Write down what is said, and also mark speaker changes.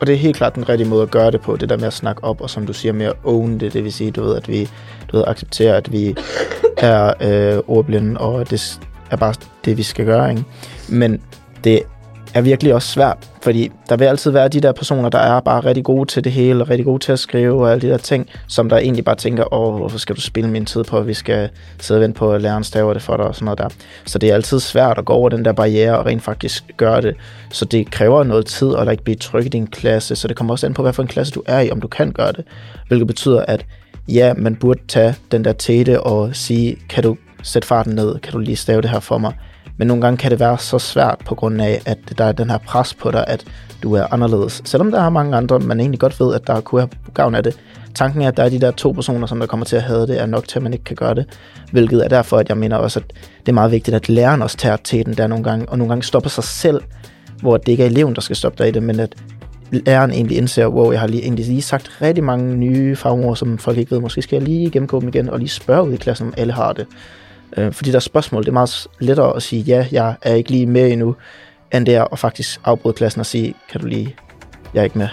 Speaker 1: og det er helt klart den rigtige måde at gøre det på, det der med at snakke op, og som du siger, med at own det, det vil sige, du ved, at vi du ved, accepterer, at vi er øh, ordblinde, og det er bare det, vi skal gøre, ikke? Men det er virkelig også svært, fordi der vil altid være de der personer, der er bare rigtig gode til det hele, og rigtig gode til at skrive og alle de der ting, som der egentlig bare tænker, åh, hvorfor skal du spille min tid på, at vi skal sidde og vente på, at læreren staver det for dig og sådan noget der. Så det er altid svært at gå over den der barriere og rent faktisk gøre det. Så det kræver noget tid at ikke blive tryg i din klasse, så det kommer også an på, hvad for en klasse du er i, om du kan gøre det. Hvilket betyder, at ja, man burde tage den der tete og sige, kan du sætte farten ned, kan du lige stave det her for mig, men nogle gange kan det være så svært på grund af, at der er den her pres på dig, at du er anderledes. Selvom der er mange andre, man egentlig godt ved, at der kunne have gavn af det. Tanken er, at der er de der to personer, som der kommer til at have det, er nok til, at man ikke kan gøre det. Hvilket er derfor, at jeg mener også, at det er meget vigtigt, at læreren også tager til den der nogle gange, og nogle gange stopper sig selv, hvor det ikke er eleven, der skal stoppe dig i det, men at læreren egentlig indser, wow, jeg har lige, egentlig lige sagt rigtig mange nye fagord, som folk ikke ved. Måske skal jeg lige gennemgå dem igen, og lige spørge ud i klassen, om alle har det. Øh, fordi der er spørgsmål, det er meget lettere at sige, ja, jeg er ikke lige med endnu, end det er at faktisk afbryde klassen og sige, kan du lige, jeg er ikke med.